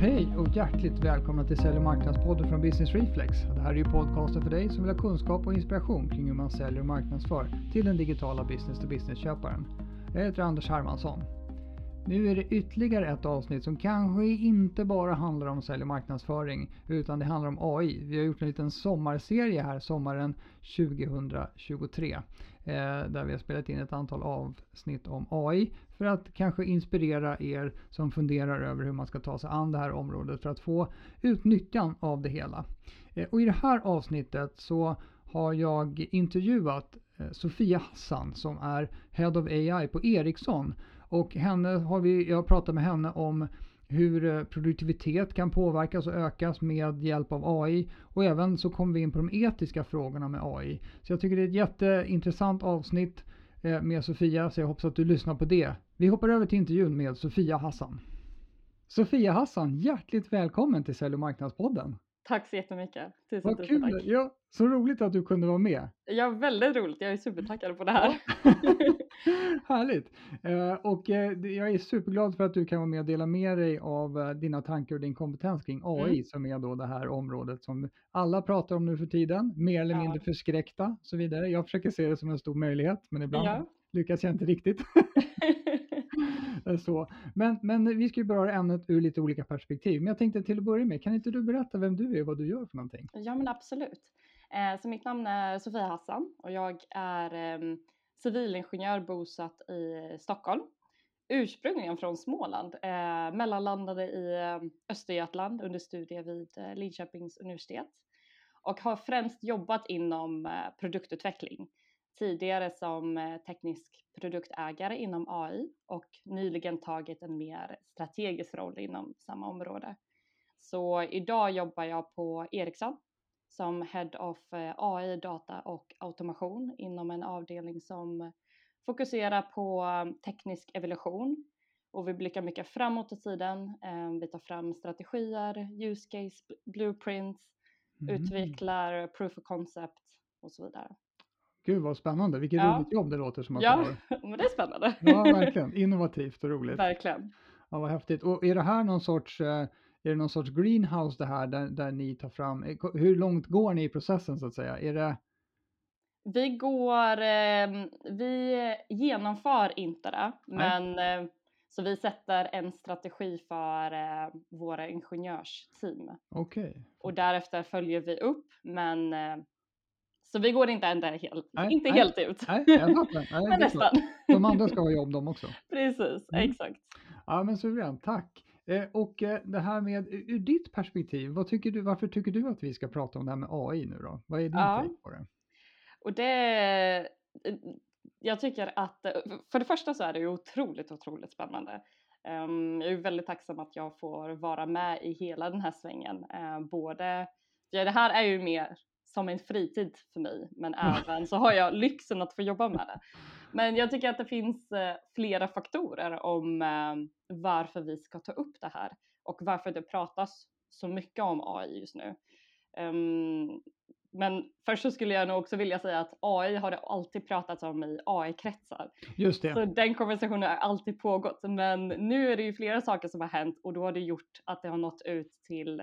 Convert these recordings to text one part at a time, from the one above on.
Hej och hjärtligt välkomna till Sälj och marknadspodden från Business Reflex. Det här är ju podcasten för dig som vill ha kunskap och inspiration kring hur man säljer och marknadsför till den digitala business-to-business-köparen. Jag heter Anders Hermansson. Nu är det ytterligare ett avsnitt som kanske inte bara handlar om sälj och marknadsföring utan det handlar om AI. Vi har gjort en liten sommarserie här sommaren 2023 eh, där vi har spelat in ett antal avsnitt om AI för att kanske inspirera er som funderar över hur man ska ta sig an det här området för att få ut nyttan av det hela. Eh, och i det här avsnittet så har jag intervjuat eh, Sofia Hassan som är Head of AI på Ericsson och henne har vi, jag pratat med henne om hur eh, produktivitet kan påverkas och ökas med hjälp av AI. Och även så kommer vi in på de etiska frågorna med AI. Så jag tycker det är ett jätteintressant avsnitt eh, med Sofia, så jag hoppas att du lyssnar på det. Vi hoppar över till intervjun med Sofia Hassan. Sofia Hassan, hjärtligt välkommen till Sälj och marknadspodden. Tack så jättemycket. Tusen, Vad tusen kul! Tack. Ja, så roligt att du kunde vara med. Ja, väldigt roligt. Jag är supertackad på det här. Härligt! Eh, och eh, jag är superglad för att du kan vara med och dela med dig av eh, dina tankar och din kompetens kring AI mm. som är då det här området som alla pratar om nu för tiden, mer eller mindre ja. förskräckta och så vidare. Jag försöker se det som en stor möjlighet, men ibland ja. lyckas jag inte riktigt. så. Men, men vi ska ju beröra ämnet ur lite olika perspektiv. Men jag tänkte till att börja med, kan inte du berätta vem du är och vad du gör för någonting? Ja, men absolut. Så mitt namn är Sofia Hassan och jag är eh, civilingenjör bosatt i eh, Stockholm. Ursprungligen från Småland, eh, mellanlandade i eh, Östergötland under studier vid eh, Linköpings universitet och har främst jobbat inom produktutveckling. Tidigare som teknisk produktägare inom AI och nyligen tagit en mer strategisk roll inom samma område. Så idag jobbar jag på Ericsson som Head of eh, AI, data och automation inom en avdelning som fokuserar på eh, teknisk evolution och vi blickar mycket framåt i tiden. Eh, vi tar fram strategier, use case, blueprints, mm. utvecklar proof of concept och så vidare. Gud vad spännande, vilket ja. roligt jobb det låter som att Ja, men det är spännande. Ja, verkligen. Innovativt och roligt. Verkligen. Ja, vad häftigt. Och är det här någon sorts är det någon sorts greenhouse det här där, där ni tar fram, eh, hur långt går ni i processen så att säga? Är det... Vi går, eh, vi genomför inte det, Nej. men eh, så vi sätter en strategi för eh, våra ingenjörsteam. Okej. Okay. Och därefter följer vi upp, men eh, så vi går inte ända helt, nej, inte nej, helt ut. Nej, jag fattar. men nästan. De andra ska ha jobb de också. Precis, mm. exakt. Ja men suveränt, tack. Eh, och eh, det här med, ur ditt perspektiv, vad tycker du, varför tycker du att vi ska prata om det här med AI nu då? Vad är din ja. take på det? Och det, jag tycker att, för det första så är det ju otroligt, otroligt spännande. Um, jag är väldigt tacksam att jag får vara med i hela den här svängen. Uh, både, ja, det här är ju mer som en fritid för mig, men även så har jag lyxen att få jobba med det. Men jag tycker att det finns eh, flera faktorer om eh, varför vi ska ta upp det här och varför det pratas så mycket om AI just nu. Um, men först så skulle jag nog också vilja säga att AI har det alltid pratats om i AI-kretsar. Just det. Så den konversationen har alltid pågått. Men nu är det ju flera saker som har hänt och då har det gjort att det har nått ut till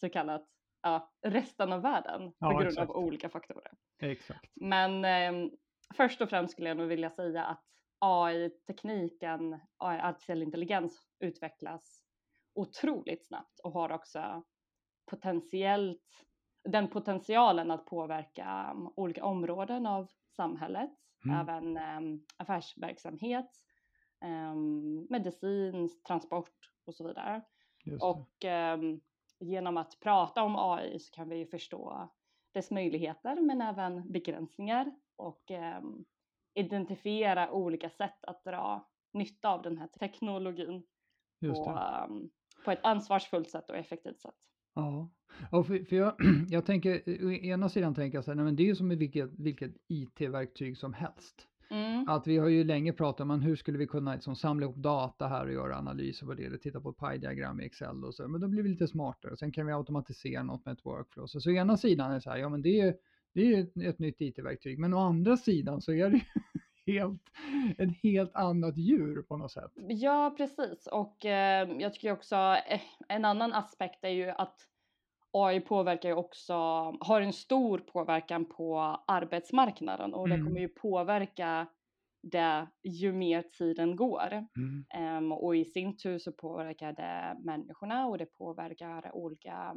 så kallat ja, resten av världen ja, på grund exakt. av olika faktorer. Exakt. Men eh, först och främst skulle jag nog vilja säga att AI-tekniken, AI, artificiell intelligens, utvecklas otroligt snabbt och har också potentiellt den potentialen att påverka um, olika områden av samhället, mm. även um, affärsverksamhet, um, medicin, transport och så vidare. Och um, genom att prata om AI så kan vi ju förstå dess möjligheter men även begränsningar och eh, identifiera olika sätt att dra nytta av den här teknologin på, um, på ett ansvarsfullt sätt och effektivt sätt. Ja, och för, för jag, jag tänker, å ena sidan tänker jag så här, nej, men det är ju som med vilket, vilket IT-verktyg som helst. Mm. Att vi har ju länge pratat om hur skulle vi kunna liksom samla ihop data här och göra analyser på det, titta på pie-diagram i Excel och så, men då blir vi lite smartare. Sen kan vi automatisera något med ett workflow. Så, så å ena sidan är det så här, ja men det är, det är ett nytt IT-verktyg, men å andra sidan så är det helt, ett helt annat djur på något sätt. Ja, precis. Och eh, jag tycker också eh, en annan aspekt är ju att AI påverkar ju också, har en stor påverkan på arbetsmarknaden och det Mm. kommer ju påverka det ju mer tiden går. Mm. Ehm, och i sin tur så påverkar det människorna och det påverkar olika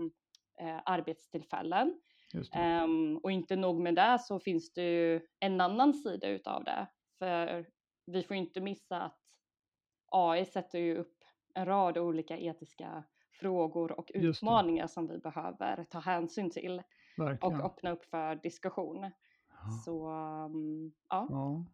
eh, arbetstillfällen. Det. Ehm, och inte nog med det så finns det ju en annan sida utav det. För vi får inte missa att AI sätter ju upp en rad olika etiska frågor och utmaningar som vi behöver ta hänsyn till Verkligen. och öppna upp för diskussion. Ja. Så um, ja. Ja.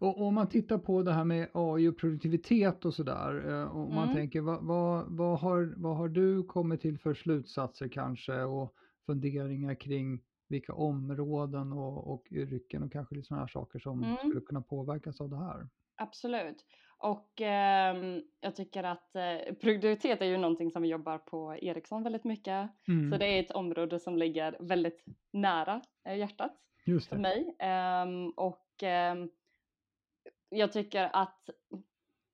Och och om man tittar på det här med AI och produktivitet och sådär. eh, Och man Mm. tänker vad, vad, vad, har, vad har du kommit till för slutsatser kanske och funderingar kring vilka områden och, och yrken och kanske sådana här saker som Mm. skulle kunna påverkas av det här? Absolut. Och ehm, jag tycker att eh, produktivitet är ju någonting som vi jobbar på Ericsson väldigt mycket. Mm. Så det är ett område som ligger väldigt nära eh, hjärtat Just för mig. Ehm, och ehm, jag tycker att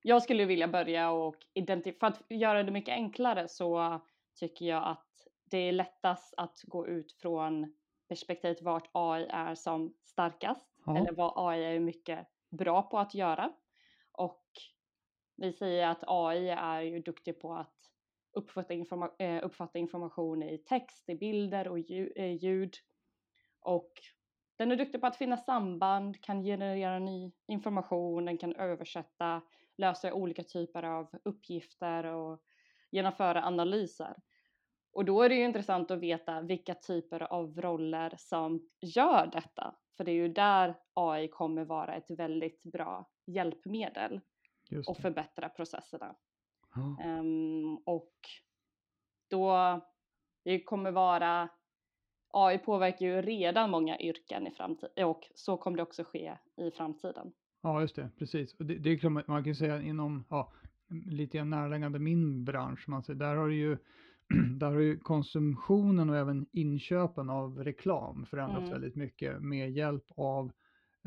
jag skulle vilja börja och identifiera, för att göra det mycket enklare så tycker jag att det är lättast att gå ut från perspektivet vart AI är som starkast Ja. eller vad AI är mycket bra på att göra. Och vi säger att AI är ju duktig på att uppfatta, informa- eh, uppfatta information i text, i bilder och eh, ljud. Och den är duktig på att finna samband, kan generera ny information, den kan översätta, lösa olika typer av uppgifter och genomföra analyser. Och då är det ju intressant att veta vilka typer av roller som gör detta. För det är ju där AI kommer vara ett väldigt bra hjälpmedel och förbättra processerna. Ehm, och då det kommer vara AI påverkar ju redan många yrken i framtiden och så kommer det också ske i framtiden. Ja, just det, precis. Och det, det är klart, man- kan ju säga inom, ja, lite närliggande min bransch, man säger, där har det ju, där har ju konsumtionen och även inköpen av reklam förändrats Mm. väldigt mycket med hjälp av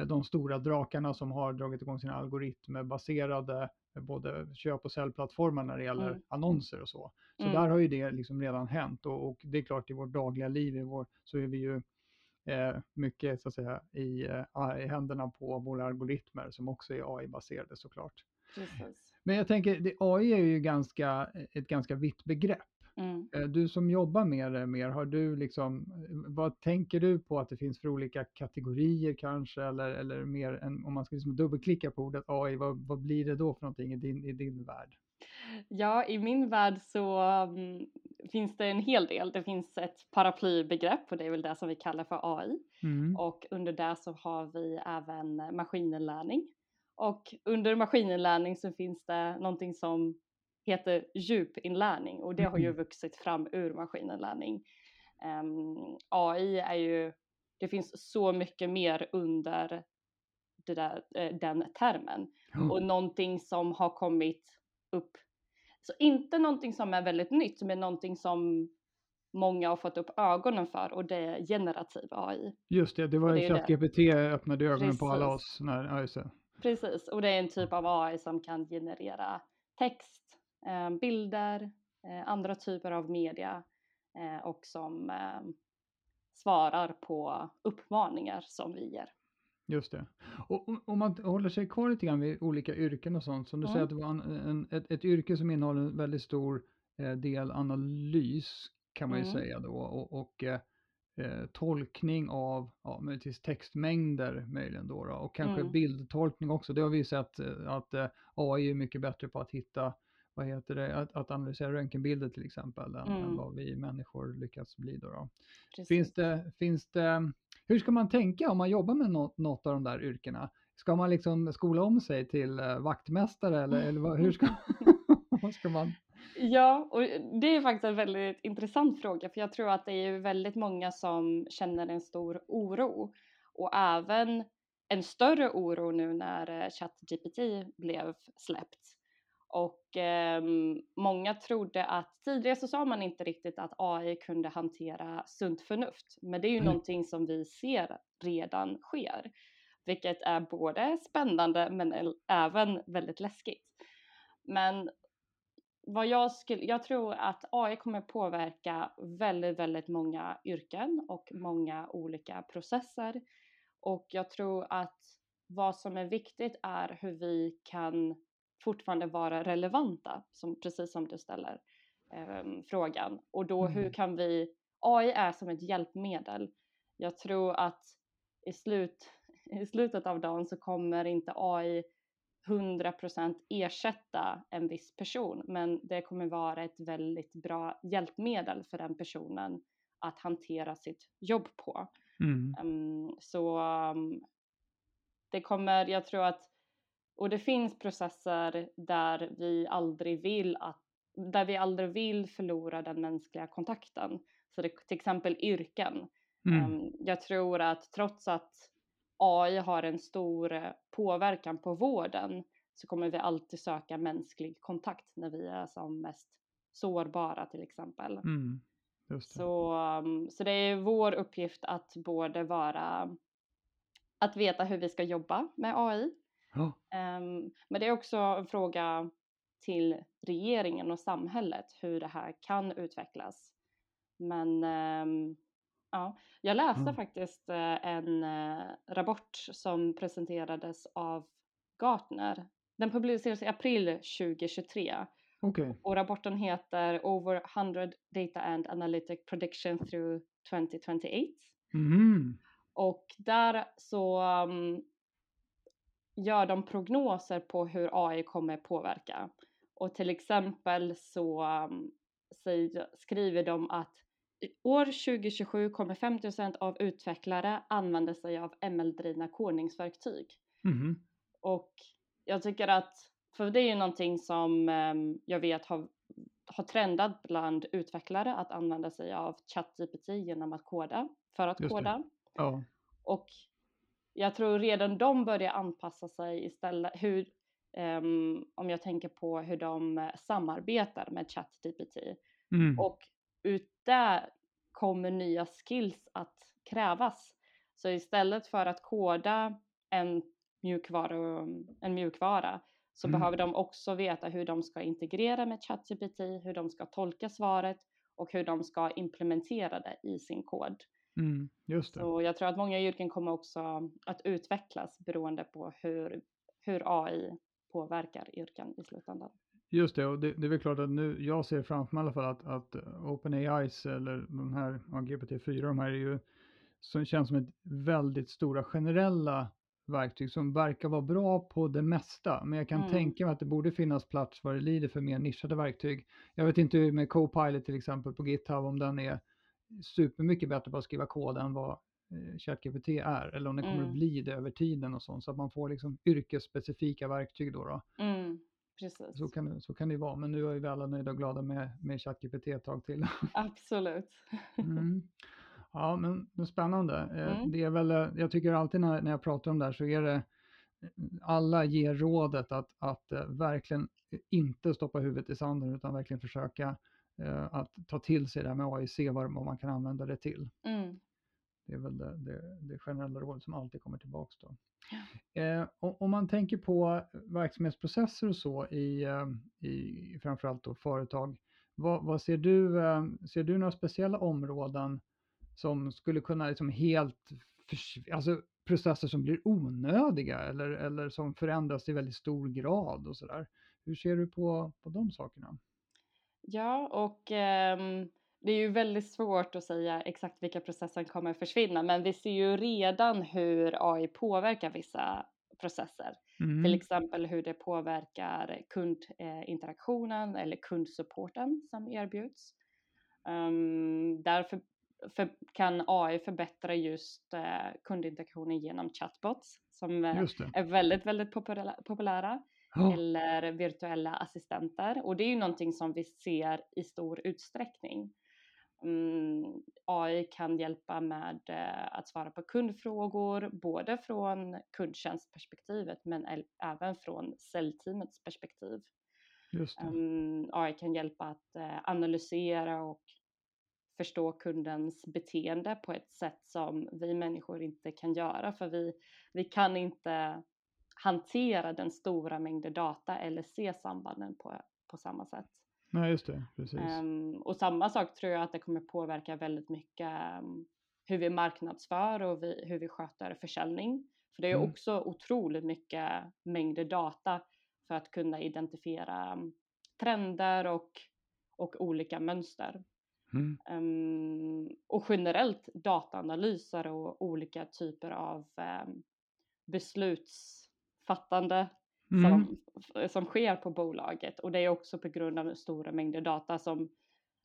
de stora drakarna som har dragit igång sina algoritmer baserade eh, både köp och säljplattformar när det gäller Mm. annonser och så. Så Mm. där har ju det liksom redan hänt och, och det är klart i vårt dagliga liv i vår, så är vi ju eh, mycket så att säga i, eh, i händerna på våra algoritmer som också är AI-baserade såklart. Precis. Men jag tänker, det, AI är ju ganska, ett ganska vitt begrepp. Mm. Eh, Du som jobbar med det mer, har du liksom, vad tänker du på att det finns för olika kategorier kanske? Eller, eller mer än, om man ska liksom dubbelklicka på ordet AI, vad, vad blir det då för någonting i din, i din värld? Ja, i min värld så mm, finns det en hel del. Det finns ett paraplybegrepp och det är väl det som vi kallar för AI. Mm. Och under det så har vi även maskininlärning. Och under maskininlärning så finns det någonting som heter djupinlärning och det har ju Mm. vuxit fram ur maskininlärning. Ehm, AI är ju, det finns så mycket mer under där, eh, den termen Ja. och någonting som har kommit upp. Så inte någonting som är väldigt nytt men någonting som många har fått upp ögonen för och det är generativ AI. Just det, det var ju. ChatGPT öppnade ögonen på alla Precis. oss. När, ja. Precis, och det är en typ av AI som kan generera text, bilder, eh, andra typer av media eh, och som eh, svarar på uppmaningar som vi ger. Just det. Och om- man håller sig kvar lite grann vid olika yrken och sånt, som du säger Mm. att det var en, en, ett, ett yrke som innehåller en väldigt stor eh, del analys kan man ju Mm. säga då och, och eh, eh, tolkning av ja, möjligtvis textmängder möjligen då, då och kanske Mm. bildtolkning också. Det har vi sett eh, att eh, AI är mycket bättre på att hitta vad heter det, att, att analysera röntgenbilder till exempel än, än Mm. vad vi människor lyckas bli då. då. Finns det, finns det, hur ska man tänka om man jobbar med något, något av de där yrkena? Ska man liksom skola om sig till eh, vaktmästare eller, eller vad, hur ska, vad ska man? Ja, och det är faktiskt en väldigt intressant fråga för jag tror att det är väldigt många som känner en stor oro och även en större oro nu när eh, ChatGPT blev släppt. Och ehm, många trodde att tidigare så sa man inte riktigt att AI kunde hantera sunt förnuft, men det är ju Mm. någonting som vi ser redan sker. vilket är både spännande men även väldigt läskigt. Men vad jag, skulle, jag tror att AI kommer påverka väldigt, väldigt många yrken och många olika processer. Och jag tror att vad som är viktigt är hur vi kan fortfarande vara relevanta, som, precis som du ställer eh, frågan. Och då hur mm. kan vi, AI är som ett hjälpmedel. Jag tror att i, slut, i slutet av dagen så kommer inte AI 100% ersätta en viss person men det kommer vara ett väldigt bra hjälpmedel för den personen att hantera sitt jobb på. Mm. Um, så um, det kommer, jag tror att, och det finns processer där vi aldrig vill att, där vi aldrig vill förlora den mänskliga kontakten. Så det, till exempel yrken. Mm. Um, jag tror att trots att AI har en stor eh, påverkan på vården så kommer vi alltid söka mänsklig kontakt när vi är som mest sårbara till exempel. Mm. Så, um, så det är vår uppgift att både vara att veta hur vi ska jobba med AI. Oh. Um, men det är också en fråga till regeringen och samhället hur det här kan utvecklas. Men um, ja, jag läste mm. faktiskt uh, en uh, rapport som presenterades av Gartner den publiceras i april 2023. Okay. Och rapporten heter Over 100 Data and Analytic Prediction through 2028. Mm. Och där så um, gör de prognoser på hur AI kommer påverka. Och till exempel så skriver de att år 2027 kommer 50% av utvecklare använda sig av ML-drivna kodningsverktyg. Mm. Och jag tycker att, för det är ju någonting som um, jag vet har, har trendat bland utvecklare att använda sig av ChatGPT genom att koda, för att Just koda. Ja. Och jag tror redan de börjar anpassa sig istället, hur, um, om jag tänker på hur de samarbetar med ChatGPT. Mm. Och ut där kommer nya skills att krävas. Så istället för att koda en mjukvara, en mjukvara så mm. behöver de också veta hur de ska integrera med ChatGPT, hur de ska tolka svaret och hur de ska implementera det i sin kod. Mm, just det. Så jag tror att många yrken kommer också att utvecklas beroende på hur, hur AI påverkar yrken i slutändan. Just det, och det, det är väl klart att nu, jag ser framför mig i alla fall att, att OpenAIs eller de här, ja, GPT-4, de här är ju, som känns som ett väldigt stora generella verktyg som verkar vara bra på det mesta. Men jag kan mm. tänka mig att det borde finnas plats vad det lider för mer nischade verktyg. Jag vet inte med Copilot till exempel på GitHub om den är supermycket bättre på att skriva kod än vad eh, ChatGPT är. Eller om det kommer mm. att bli det över tiden och sånt. Så att man får liksom yrkesspecifika verktyg då. då. Mm. Precis. Så kan, så kan det vara, men nu är vi alla nöjda och glada med, med ChatGPT ett tag till. Absolut. mm. Ja, men, men spännande. Eh, mm. Det är väl, eh, jag tycker alltid när, när jag pratar om det här så är det, alla ger rådet att, att verkligen inte stoppa huvudet i sanden utan verkligen försöka att ta till sig det här med AI, se vad, vad man kan använda det till. Mm. Det är väl det, det, det, generella rådet som alltid kommer tillbaka då. Ja. Eh, om man tänker på verksamhetsprocesser och så i, i framförallt då företag, vad, vad ser du, ser du några speciella områden som skulle kunna liksom helt, alltså processer som blir onödiga eller, eller som förändras i väldigt stor grad och sådär. Hur ser du på, på de sakerna? Ja, och eh, det är ju väldigt svårt att säga exakt vilka processer kommer försvinna, men vi ser ju redan hur AI påverkar vissa processer. Mm. Till exempel hur det påverkar kundinteraktionen eller kundsupporten som erbjuds. Um, därför för, kan AI förbättra just eh, kundinteraktionen genom chatbots som eh, är väldigt, väldigt populära oh. eller virtuella assistenter. Och det är ju någonting som vi ser i stor utsträckning. Mm, AI kan hjälpa med eh, att svara på kundfrågor, både från kundtjänstperspektivet men även från säljteamets perspektiv. Um, AI kan hjälpa att eh, analysera och förstå kundens beteende på ett sätt som vi människor inte kan göra för vi, vi kan inte hantera den stora mängden data eller se sambanden på, på samma sätt. Nej, just det. Precis. Um, och samma sak tror jag att det kommer påverka väldigt mycket um, hur vi marknadsför och vi, hur vi sköter försäljning. För det är mm. också otroligt mycket mängder data för att kunna identifiera um, trender och, och olika mönster. Mm. Um, och generellt dataanalyser och olika typer av um, beslutsfattande mm. som, som sker på bolaget. Och det är också på grund av stora mängder data som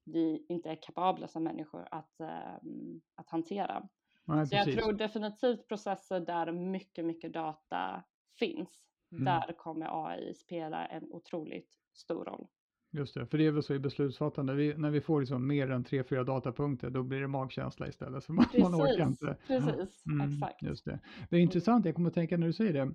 vi inte är kapabla som människor att, um, att hantera. Nej, Så jag tror definitivt processer där mycket, mycket data finns. Mm. Där kommer AI spela en otroligt stor roll. Just det, för det är väl så i beslutsfattande, vi, när vi får liksom mer än tre, fyra datapunkter då blir det magkänsla istället. Så man, precis, man orkar inte. Precis, mm, exakt. Just det. det är intressant, jag kommer att tänka när du säger det.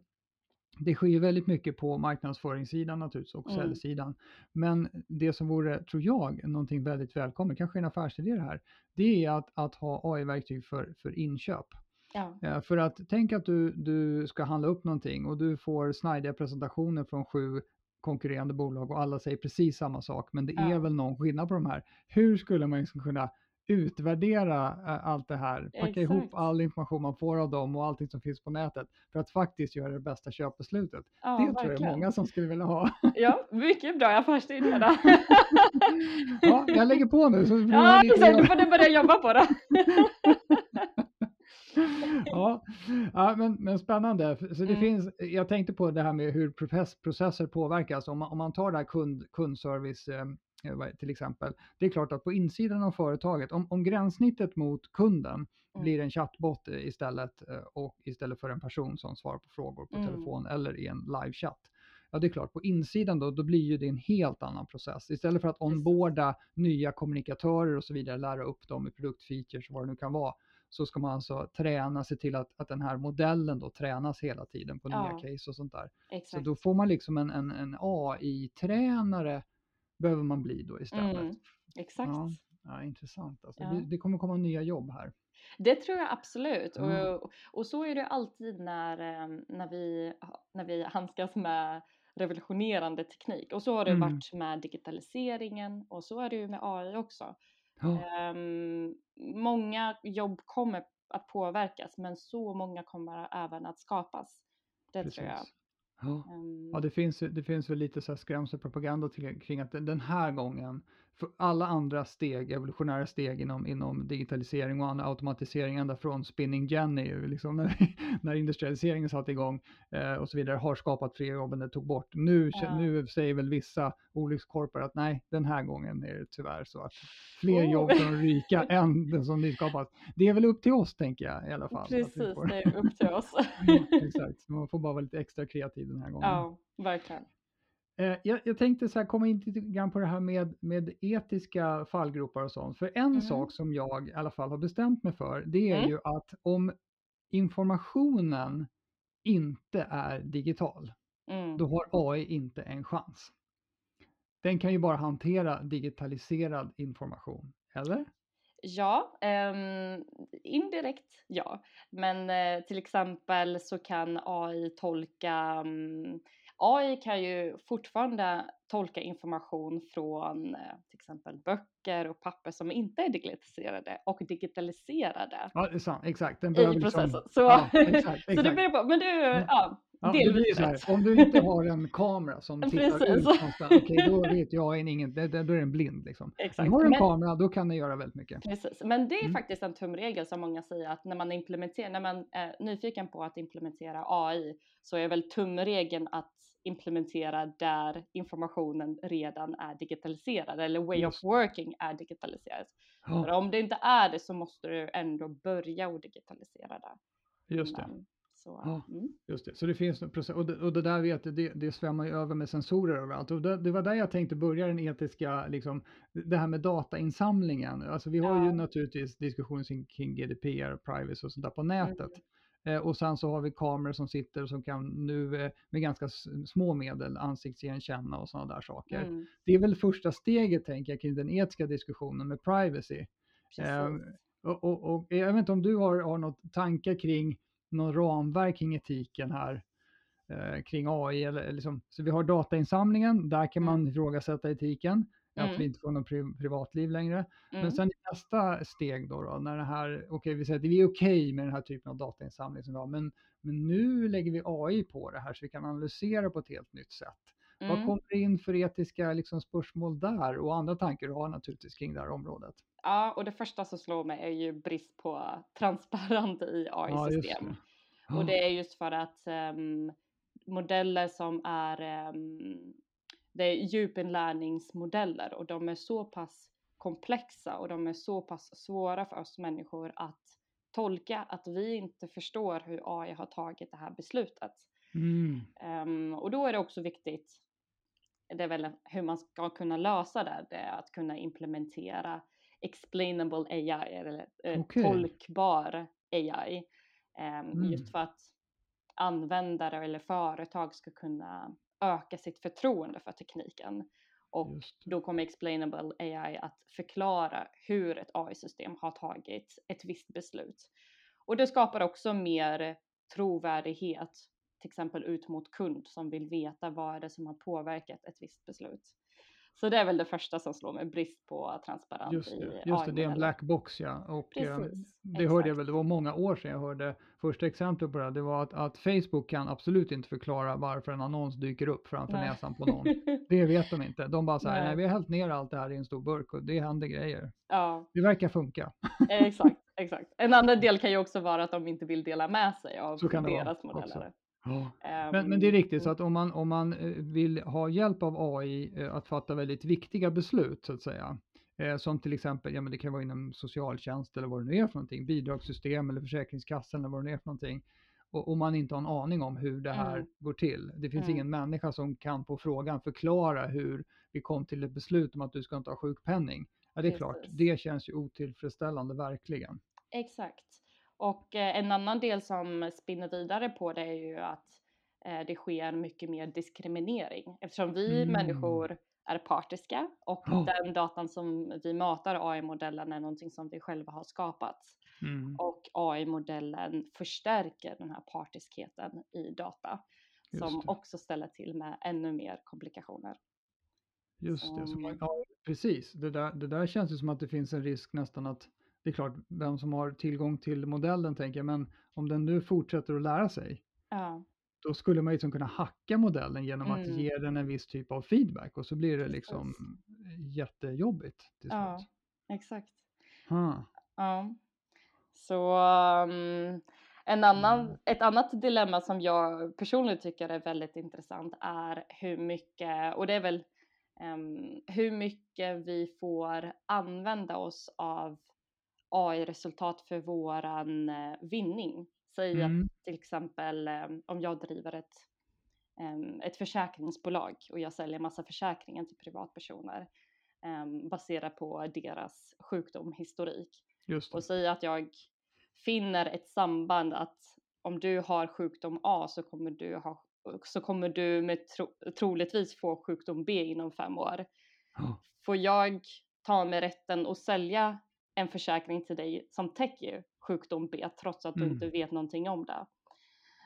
Det sker ju väldigt mycket på marknadsföringssidan naturligtvis och mm. säljsidan. Men det som vore, tror jag, någonting väldigt välkommet, kanske en affärsidé det här, det är att, att ha AI-verktyg för, för inköp. Ja. Eh, för att tänk att du, du ska handla upp någonting och du får snajdiga presentationer från sju konkurrerande bolag och alla säger precis samma sak, men det ja. är väl någon skillnad på de här. Hur skulle man liksom kunna utvärdera allt det här, packa Exakt. ihop all information man får av dem och allting som finns på nätet för att faktiskt göra det bästa köpbeslutet. Ja, det verkligen. tror jag är många som skulle vilja ha. Ja, mycket bra affärsidé där. ja, jag lägger på nu. Så ja, exakt, du får du börja jobba på det. ja, ja men, men spännande. Så det mm. finns, jag tänkte på det här med hur process, processer påverkas. Om man, om man tar det här kund, kundservice eh, till exempel. Det är klart att på insidan av företaget, om, om gränssnittet mot kunden mm. blir en chattbot istället eh, och istället för en person som svarar på frågor på mm. telefon eller i en livechatt. Ja, det är klart, på insidan då, då blir ju det en helt annan process. Istället för att onboarda nya kommunikatörer och så vidare, lära upp dem i produktfeatures och vad det nu kan vara, så ska man alltså träna sig till att, att den här modellen då tränas hela tiden på nya case och sånt där. Exakt. Så då får man liksom en, en, en AI-tränare behöver man bli då istället. Mm, exakt. Ja, ja, intressant. Alltså, ja. det, det, kommer komma nya jobb här. Det tror jag absolut. Mm. Och, och så är det alltid när, ehm, när, vi, när vi handskas med revolutionerande teknik. Och så har det mm. varit med digitaliseringen och så är det ju med AI också. Ja. Um, många jobb kommer att påverkas men så många kommer även att skapas. Det Precis. tror jag. Ja, um, ja det, finns, det finns väl lite så här skrämselpropaganda kring att den här gången för alla andra steg, evolutionära steg inom, inom digitalisering och automatisering ända från spinning Jenny, liksom när, när industrialiseringen satte igång eh, och så vidare, har skapat fler jobb än det tog bort. Nu, ja. nu säger väl vissa olyckskorpar att nej, den här gången är det tyvärr så att fler oh. jobb från rika än den som nyskapas. Det är väl upp till oss, tänker jag i alla fall. Precis, det är upp till oss. exakt, man får bara vara lite extra kreativ den här gången. Ja, verkligen. Eh, jag, jag, tänkte så här, komma in lite grann på det här med, med etiska fallgropar och sånt. För en mm. sak som jag i alla fall har bestämt mig för, det är mm. ju att om informationen inte är digital, mm. då har AI inte en chans. Den kan ju bara hantera digitaliserad information, eller? Ja, um, indirekt ja. Men uh, till exempel så kan AI tolka um, AI kan ju fortfarande tolka information från eh, till exempel böcker och papper som inte är digitaliserade och digitaliserade. Ja, det är sant, exakt. Den I processen. Liksom, så, ja, exakt, exakt. så det blir på, men du, ja, Ja, blir så här, om du inte har en kamera som tittar Precis. ut någonstans, okay, då vet jag en ingen, då är den blind. Liksom. Exakt. Men har du en men, kamera, då kan den göra väldigt mycket. Precis, men det är mm. faktiskt en tumregel som många säger att när man implementerar, när man är nyfiken på att implementera AI så är väl tumregeln att implementera där informationen redan är digitaliserad eller way of working är digitaliserad. Ja. För om det inte är det så måste du ändå börja och digitalisera det. Just det. Så, ja, mm. Just det, så det finns en process och det, och det där vet jag, det, det svämmar ju över med sensorer överallt och det, det var där jag tänkte börja den etiska, liksom, det här med datainsamlingen. Alltså vi har ja. ju naturligtvis diskussioner kring GDPR, privacy och sånt där på nätet. Mm. Eh, och sen så har vi kameror som sitter som kan nu eh, med ganska små medel ansiktsigenkänna och sådana där saker. Mm. Det är väl första steget tänker jag kring den etiska diskussionen med privacy. Eh, och, och, och, jag vet inte om du har, har något tankar kring någon ramverk kring etiken här eh, kring AI. Eller, liksom, så vi har datainsamlingen, där kan man mm. ifrågasätta etiken. Mm. Att vi inte får något pri privatliv längre. Mm. Men sen nästa steg då, då när det här, okej okay, vi säger att vi är okej okay med den här typen av datainsamling som vi har, men, men nu lägger vi AI på det här så vi kan analysera på ett helt nytt sätt. Mm. Vad kommer det in för etiska liksom, spörsmål där och andra tankar du har naturligtvis kring det här området? Ja, och det första som slår mig är ju brist på transparent i AI-system. Ja, och det är just för att um, modeller som är um, det är djupinlärningsmodeller och de är så pass komplexa och de är så pass svåra för oss människor att tolka att vi inte förstår hur AI har tagit det här beslutet. Mm. Um, och då är det också viktigt, det är väl hur man ska kunna lösa det, det är att kunna implementera explainable AI eller eh, okay. tolkbar AI. Um, mm. Just för att användare eller företag ska kunna öka sitt förtroende för tekniken. Och då kommer explainable AI att förklara hur ett AI-system har tagit ett visst beslut. Och det skapar också mer trovärdighet, till exempel ut mot kund som vill veta vad är det som har påverkat ett visst beslut. Så det är väl det första som slår mig, brist på transparens just det, i Just det, det är en black box ja. Och eh, Precis, det exakt. hörde jag väl, det var många år sedan jag hörde första exemplet på det, det var att, att Facebook kan absolut inte förklara varför en annons dyker upp framför nej. näsan på någon. det vet de inte. De bara säger, nej. nej vi har hällt ner allt det här i en stor burk och det händer grejer. Ja. Det verkar funka. exakt, exakt. En annan del kan ju också vara att de inte vill dela med sig av deras modeller. Ja. Men, men, det är riktigt, så att om man, om man eh, vill ha hjälp av AI eh, att fatta väldigt viktiga beslut så att säga, eh, som till exempel, ja men det kan vara inom socialtjänst eller vad det nu är för någonting, bidragssystem eller försäkringskassan eller vad det nu är för någonting, och, och man inte har en aning om hur det här mm. går till. Det finns mm. ingen människa som kan på frågan förklara hur vi kom till ett beslut om att du ska inte ha sjukpenning. Ja, det är Precis. klart, det känns ju otillfredsställande verkligen. Exakt. Och eh, en annan del som spinner vidare på det är ju att eh, det sker mycket mer diskriminering eftersom vi mm. människor är partiska och oh. den datan som vi matar AI-modellen är någonting som vi själva har skapat. Mm. Och AI-modellen förstärker den här partiskheten i data som också ställer till med ännu mer komplikationer. Just som... det, man, ja, precis. Det där, det där känns ju som att det finns en risk nästan att det är klart, vem som har tillgång till modellen tänker jag, men om den nu fortsätter att lära sig, ja. då skulle man liksom kunna hacka modellen genom mm. att ge den en viss typ av feedback och så blir det liksom Precis. jättejobbigt till slut. Ja, exakt. Ha. Ja. Så um, en annan, mm. ett annat dilemma som jag personligen tycker är väldigt intressant är hur mycket, och det är väl um, hur mycket vi får använda oss av AI-resultat för våran eh, vinning. Säg mm. att till exempel eh, om jag driver ett, ett försäkringsbolag och jag säljer massa försäkringar till privatpersoner baserat på deras sjukdomshistorik. Och säg att jag finner ett samband att om du har sjukdom A så kommer du, ha, så kommer du med tro, troligtvis få sjukdom B inom fem år. Får jag ta mig rätten att sälja en försäkring till dig som täcker sjukdom B trots att mm. du inte vet någonting om det.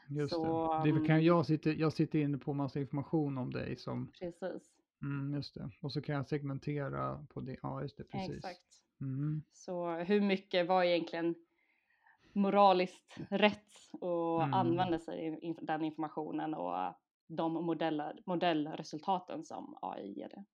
Just så, det. det kan jag, sitter, jag sitter inne på massa information om dig som... Precis. Mm, just det. Och så kan jag segmentera på det. Ja, just det. Precis. Exakt. Mm. Så hur mycket var egentligen moraliskt rätt att mm. använda sig av den informationen och de modeller, modellresultaten som AI ger det.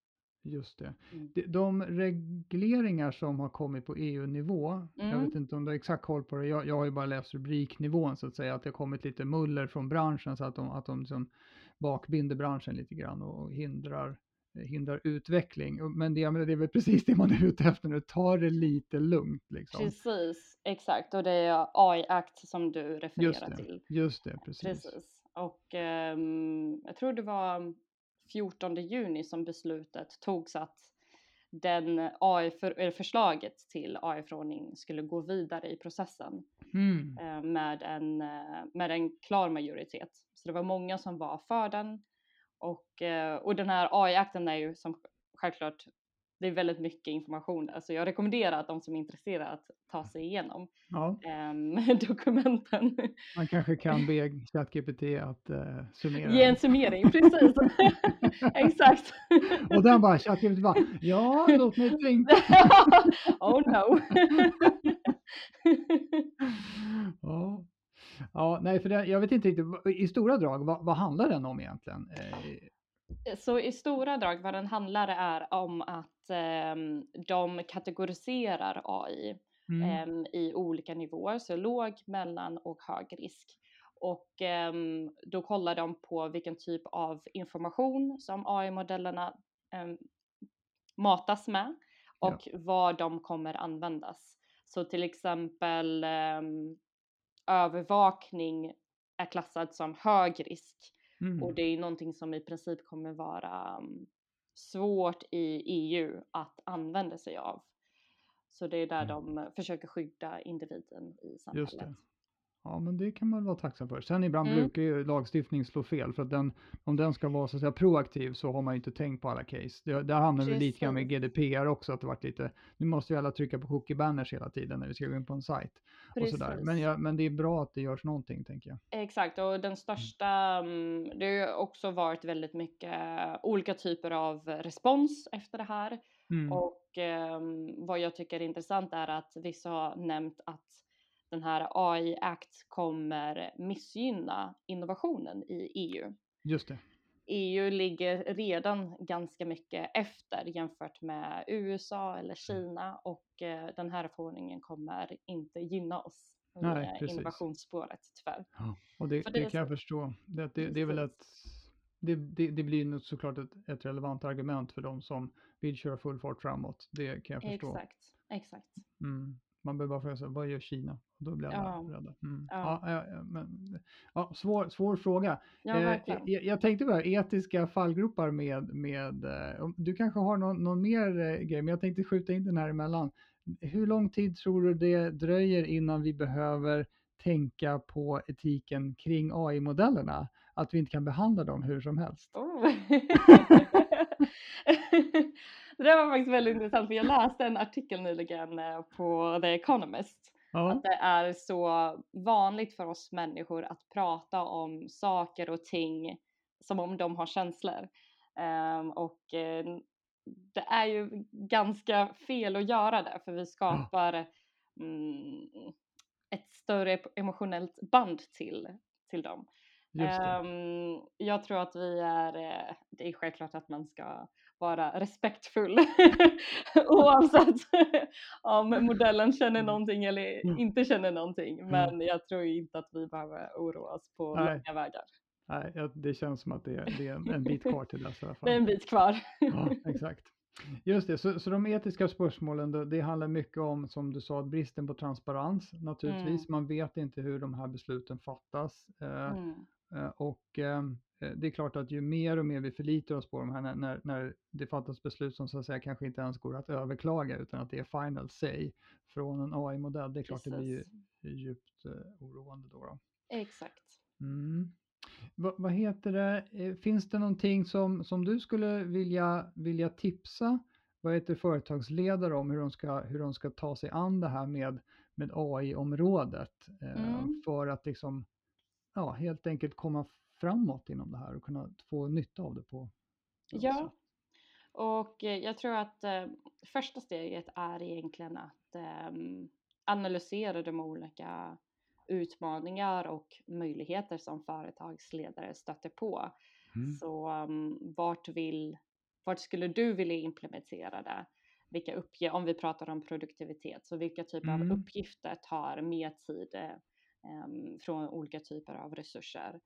Just det. Mm. De regleringar som har kommit på EU-nivå, mm. jag vet inte om du har exakt koll på det, jag, jag har ju bara läst rubriknivån så att säga, att det har kommit lite muller från branschen så att de, att de liksom bakbinder branschen lite grann och hindrar, hindrar utveckling. Men det, det är väl precis det man är ute efter nu, ta det lite lugnt. Liksom. Precis, exakt, och det är AI-akt som du refererar just det, till. Just det, precis. precis. Och um, jag tror det var 14 juni som beslutet togs att den AI för, förslaget till AI-förordning skulle gå vidare i processen mm. Eh, med, en, eh, med en klar majoritet. Så det var många som var för den och, eh, och den här AI-akten är ju som självklart det är väldigt mycket information där så jag rekommenderar att de som är intresserade att ta sig igenom Ja, ehm, dokumenten. man kanske kan be ChatGPT att eh, summera. Ge en summering, precis. Exakt. Och den bara, ChatGPT bara, ja, låt mig tänka. oh no. Ja. Ja, nej, för det, jag vet inte riktigt, i stora drag, vad, vad handlar den om egentligen? Eh, Så i stora drag vad den handlar är om att ehm, de kategoriserar AI mm, em, i olika nivåer, så låg, mellan och hög risk. Och em, då kollar de på vilken typ av information som AI-modellerna em, matas med Ja. och vad de kommer användas. Så till exempel em, övervakning är klassad som hög risk mm, och det är någonting som i princip kommer vara um, svårt i EU att använda sig av. Så det är där de försöker skydda individen i Just samhället. det. Ja, men det kan man vara tacksam för. Sen ibland Mm. brukar ju lagstiftning slå fel för att den, om den ska vara så att säga proaktiv så har man ju inte tänkt på alla case. Det, där hamnar vi lite grann med Precis. GDPR också, att det varit lite, nu måste vi alla trycka på cookie banners hela tiden när vi ska gå in på en sajt. Och sådär. Men, Precis. ja, men det är bra att det görs någonting, tänker jag. Exakt, och den största, mm, det har ju också varit väldigt mycket olika typer av respons efter det här. Mm. Och ehm, vad jag tycker är intressant är att vissa har nämnt att den här AI Act kommer missgynna innovationen i EU. Just det. EU ligger redan ganska mycket efter jämfört med USA eller Kina och eh, den här förordningen kommer inte gynna oss Nej, eh, precis. innovationsspåret tyvärr. Och det, det, det kan jag förstå. Det, det, är väl Precis. det, det, blir såklart ett, ett relevant argument för de som vill köra full fart framåt. Det kan jag förstå. Exakt, exakt. Mm. Man behöver bara fråga sig, vad gör Kina? Då blir alla Ja. rädda. Mm. Ja. Ja. Men, ja, svår, svår fråga. Ja, Eh, jag, jag tänkte bara, etiska fallgropar med, med eh, du kanske har någon, någon mer eh, grej, men jag tänkte skjuta in den här emellan. Hur lång tid tror du det dröjer innan vi behöver tänka på etiken kring AI-modellerna? Att vi inte kan behandla dem hur som helst? Oh. det där var faktiskt väldigt intressant för jag läste en artikel nyligen eh, på The Economist. Ja, Att det är så vanligt för oss människor att prata om saker och ting som om de har känslor. Ehm, och eh, det är ju ganska fel att göra det för vi skapar mm, ett större emotionellt band till, till dem. Ehm, jag tror att vi är, eh, det är självklart att man ska vara respektfull oavsett om modellen känner Mm. någonting eller Mm. inte känner någonting. Men jag tror inte att vi behöver oroa oss på Nej. långa vägar. Nej, det känns som att det är, det är en, bit kvar till dess i alla fall. Det är en bit kvar. Ja, exakt. Just det, så, så de etiska spörsmålen, då, det handlar mycket om, som du sa, bristen på transparens naturligtvis. Man vet inte hur de här besluten fattas. Eh, Mm. eh, och eh, det är klart att ju mer och mer vi förlitar oss på de här, när, när, det fattas beslut som så att säga kanske inte ens går att överklaga, utan att det är final say från en AI-modell, det är klart det blir ju Precis. djupt eh, oroande då. då. Exakt. Mm. Va, vad heter det? Eh, Finns det någonting som, som du skulle vilja, vilja tipsa vad heter företagsledare om hur de ska, hur de ska ta sig an det här med, med AI-området eh, Mm. för att liksom, ja, helt enkelt komma framåt inom det här och kunna få nytta av det på Ja, och eh, jag tror att eh, första steget är egentligen att ehm, analysera de olika utmaningar och möjligheter som företagsledare stöter på. Mm. Så um, vart, vill, vart skulle du vilja implementera det? Vilka uppge- om vi pratar om produktivitet, så vilka typer Mm. av uppgifter tar mer tid eh, em, från olika typer av resurser?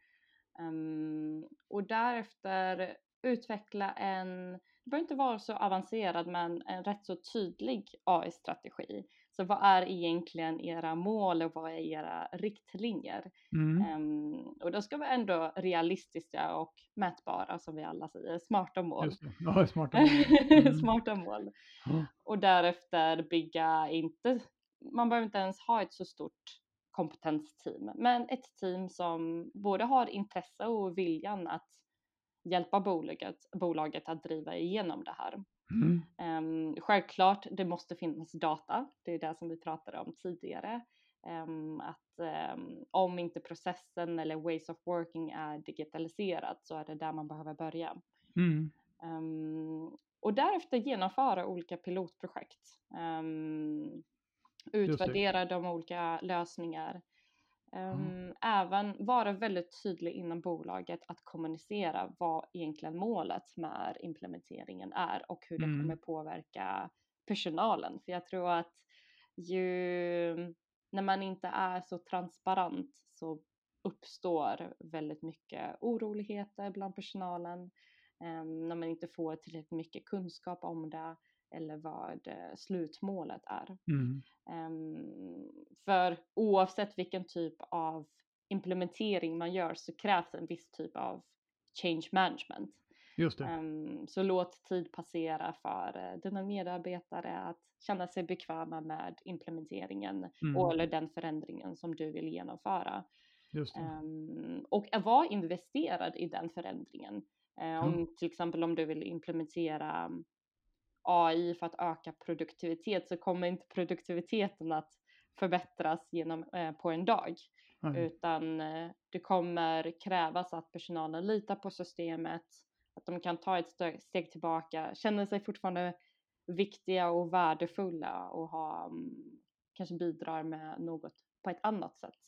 Em, och därefter utveckla en, det behöver inte vara så avancerad, men en rätt så tydlig AI-strategi. Så vad är egentligen era mål och vad är era riktlinjer? Mm. Ehm, och då ska vi ändå realistiska och mätbara som vi alla säger, smarta mål. Ja, smarta mål. Mm. smarta mål. Ja. Och därefter bygga inte, man behöver inte ens ha ett så stort kompetensteam, men ett team som både har intresse och viljan att hjälpa bolaget, bolaget att driva igenom det här. Mm. Um, självklart, det måste finnas data. Det är det som vi pratade om tidigare. Um, att um, om inte processen eller ways of working är digitaliserat så är det där man behöver börja. Mm. Och därefter genomföra olika pilotprojekt. Utvärdera de olika lösningar. Mm. Även vara väldigt tydlig inom bolaget att kommunicera vad egentligen målet med implementeringen är och hur det mm. kommer påverka personalen. För jag tror att ju när man inte är så transparent så uppstår väldigt mycket oroligheter bland personalen. Um, när man inte får tillräckligt mycket kunskap om det eller vad uh, slutmålet är. Mm. Um, för oavsett vilken typ av implementering man gör så krävs en viss typ av change management. Just det. Um, så låt tid passera för uh, dina medarbetare att känna sig bekväma med implementeringen mm. och, eller den förändringen som du vill genomföra. Um, och vara investerad i den förändringen. Uh, om, mm. Till exempel om du vill implementera AI för att öka produktivitet så kommer inte produktiviteten att förbättras genom, uh, på en dag. Mm. Utan uh, det kommer krävas att personalen litar på systemet, att de kan ta ett steg tillbaka, känner sig fortfarande viktiga och värdefulla och ha, um, kanske bidrar med något på ett annat sätt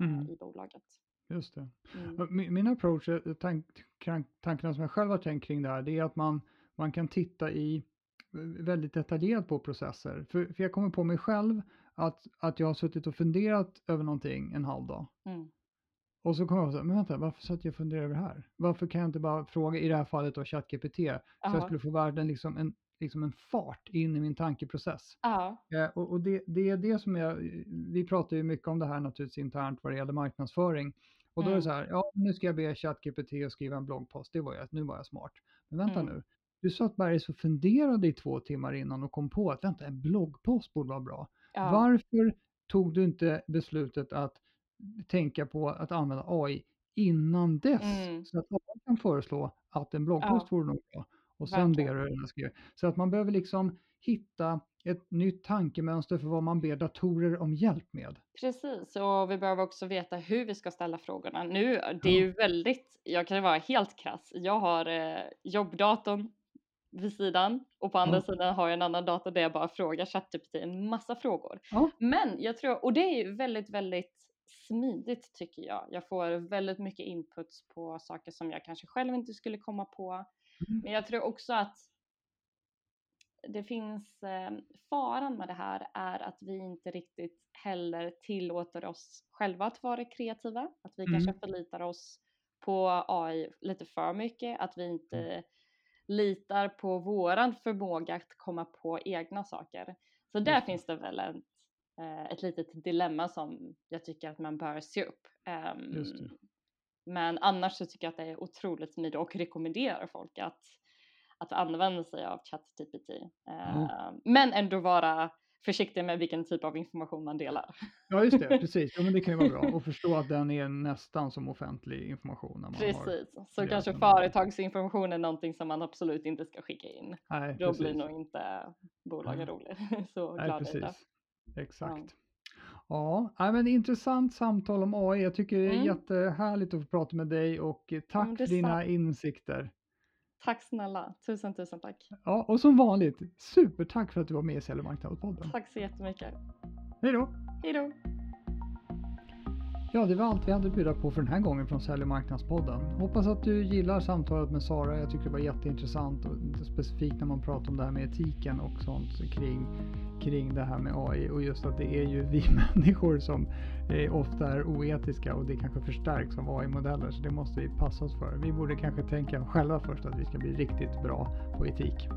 eh, mm. i bolaget. Just det. Mm. Min, min approach, tank, tankarna som jag själv har tänkt kring det här, det är att man, man kan titta i väldigt detaljerat på processer. För, för jag kommer på mig själv att, att jag har suttit och funderat över någonting en halv dag. Mm. Och så kommer jag på men vänta, varför satt jag och funderade över det här? Varför kan jag inte bara fråga, i det här fallet då ChatGPT, så jag skulle få världen liksom en, liksom en fart in i min tankeprocess. Eh, och, och det, det, är det som jag, vi pratar ju mycket om det här naturligtvis internt vad det gäller marknadsföring. Och då mm. är det mm. så här, ja nu ska jag be ChatGPT att skriva en bloggpost, det var jag, nu var jag smart. Men vänta mm. nu, du sa att Bergs och funderade i två timmar innan och kom på att vänta, en bloggpost borde vara bra. Ja. Varför tog du inte beslutet att tänka på att använda AI innan dess? Mm. Så att AI kan föreslå att en bloggpost ja. vore nog bra och sen ber du den skriva. Så att man behöver liksom hitta ett nytt tankemönster för vad man ber datorer om hjälp med. Precis, och vi behöver också veta hur vi ska ställa frågorna. Nu, det är ju väldigt, jag kan vara helt krass, jag har eh, jobbdatorn vid sidan och på andra ja. sidan har jag en annan dator där jag bara frågar ChatGPT en massa frågor. Ja. Men jag tror, och det är ju väldigt, väldigt smidigt tycker jag. Jag får väldigt mycket inputs på saker som jag kanske själv inte skulle komma på. Mm. Men jag tror också att det finns eh, faran med det här är att vi inte riktigt heller tillåter oss själva att vara kreativa. Att vi mm. kanske förlitar oss på AI lite för mycket, att vi inte mm. Litar på våran förmåga att komma på egna saker. Så där mm. finns det väl ett, eh, ett litet dilemma som jag tycker att man bör se upp. Um, men annars så tycker jag att det är otroligt smidigt och rekommenderar folk att, att använda sig av ChatGPT. Mm. Men ändå vara försiktig med vilken typ av information man delar. Ja, just det, precis. Ja, men det kan ju vara bra att förstå att den är nästan som offentlig information. När man precis, så kanske företagsinformation är någonting som man absolut inte ska skicka in. Nej, Då precis. blir nog inte bolagen roliga. Så glad Nej, precis. Exakt. Ja. Ja, men intressant samtal om AI. Jag tycker det är mm. jättehärligt att få prata med dig och tack för dina sant. insikter. Tack snälla, tusen tusen tack. Ja, och som vanligt, supertack för att du var med i Sälj Marknadspodden. Tack så jättemycket. Hej då. Hej då. Ja, det var allt vi hade att bjuda på för den här gången från Sälj marknadspodden. Hoppas att du gillar samtalet med Sara. Jag tycker det var jätteintressant och specifikt när man pratar om det här med etiken och sånt kring, kring det här med AI och just att det är ju vi människor som eh, ofta är oetiska och det kanske förstärks av AI-modeller så det måste vi passa oss för. Vi borde kanske tänka själva först att vi ska bli riktigt bra på etik.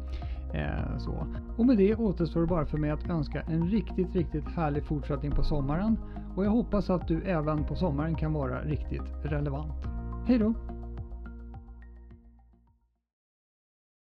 Eh, så. Och med det återstår det bara för mig att önska en riktigt, riktigt härlig fortsättning på sommaren och jag hoppas att du även på sommaren kan vara riktigt relevant. Hej då!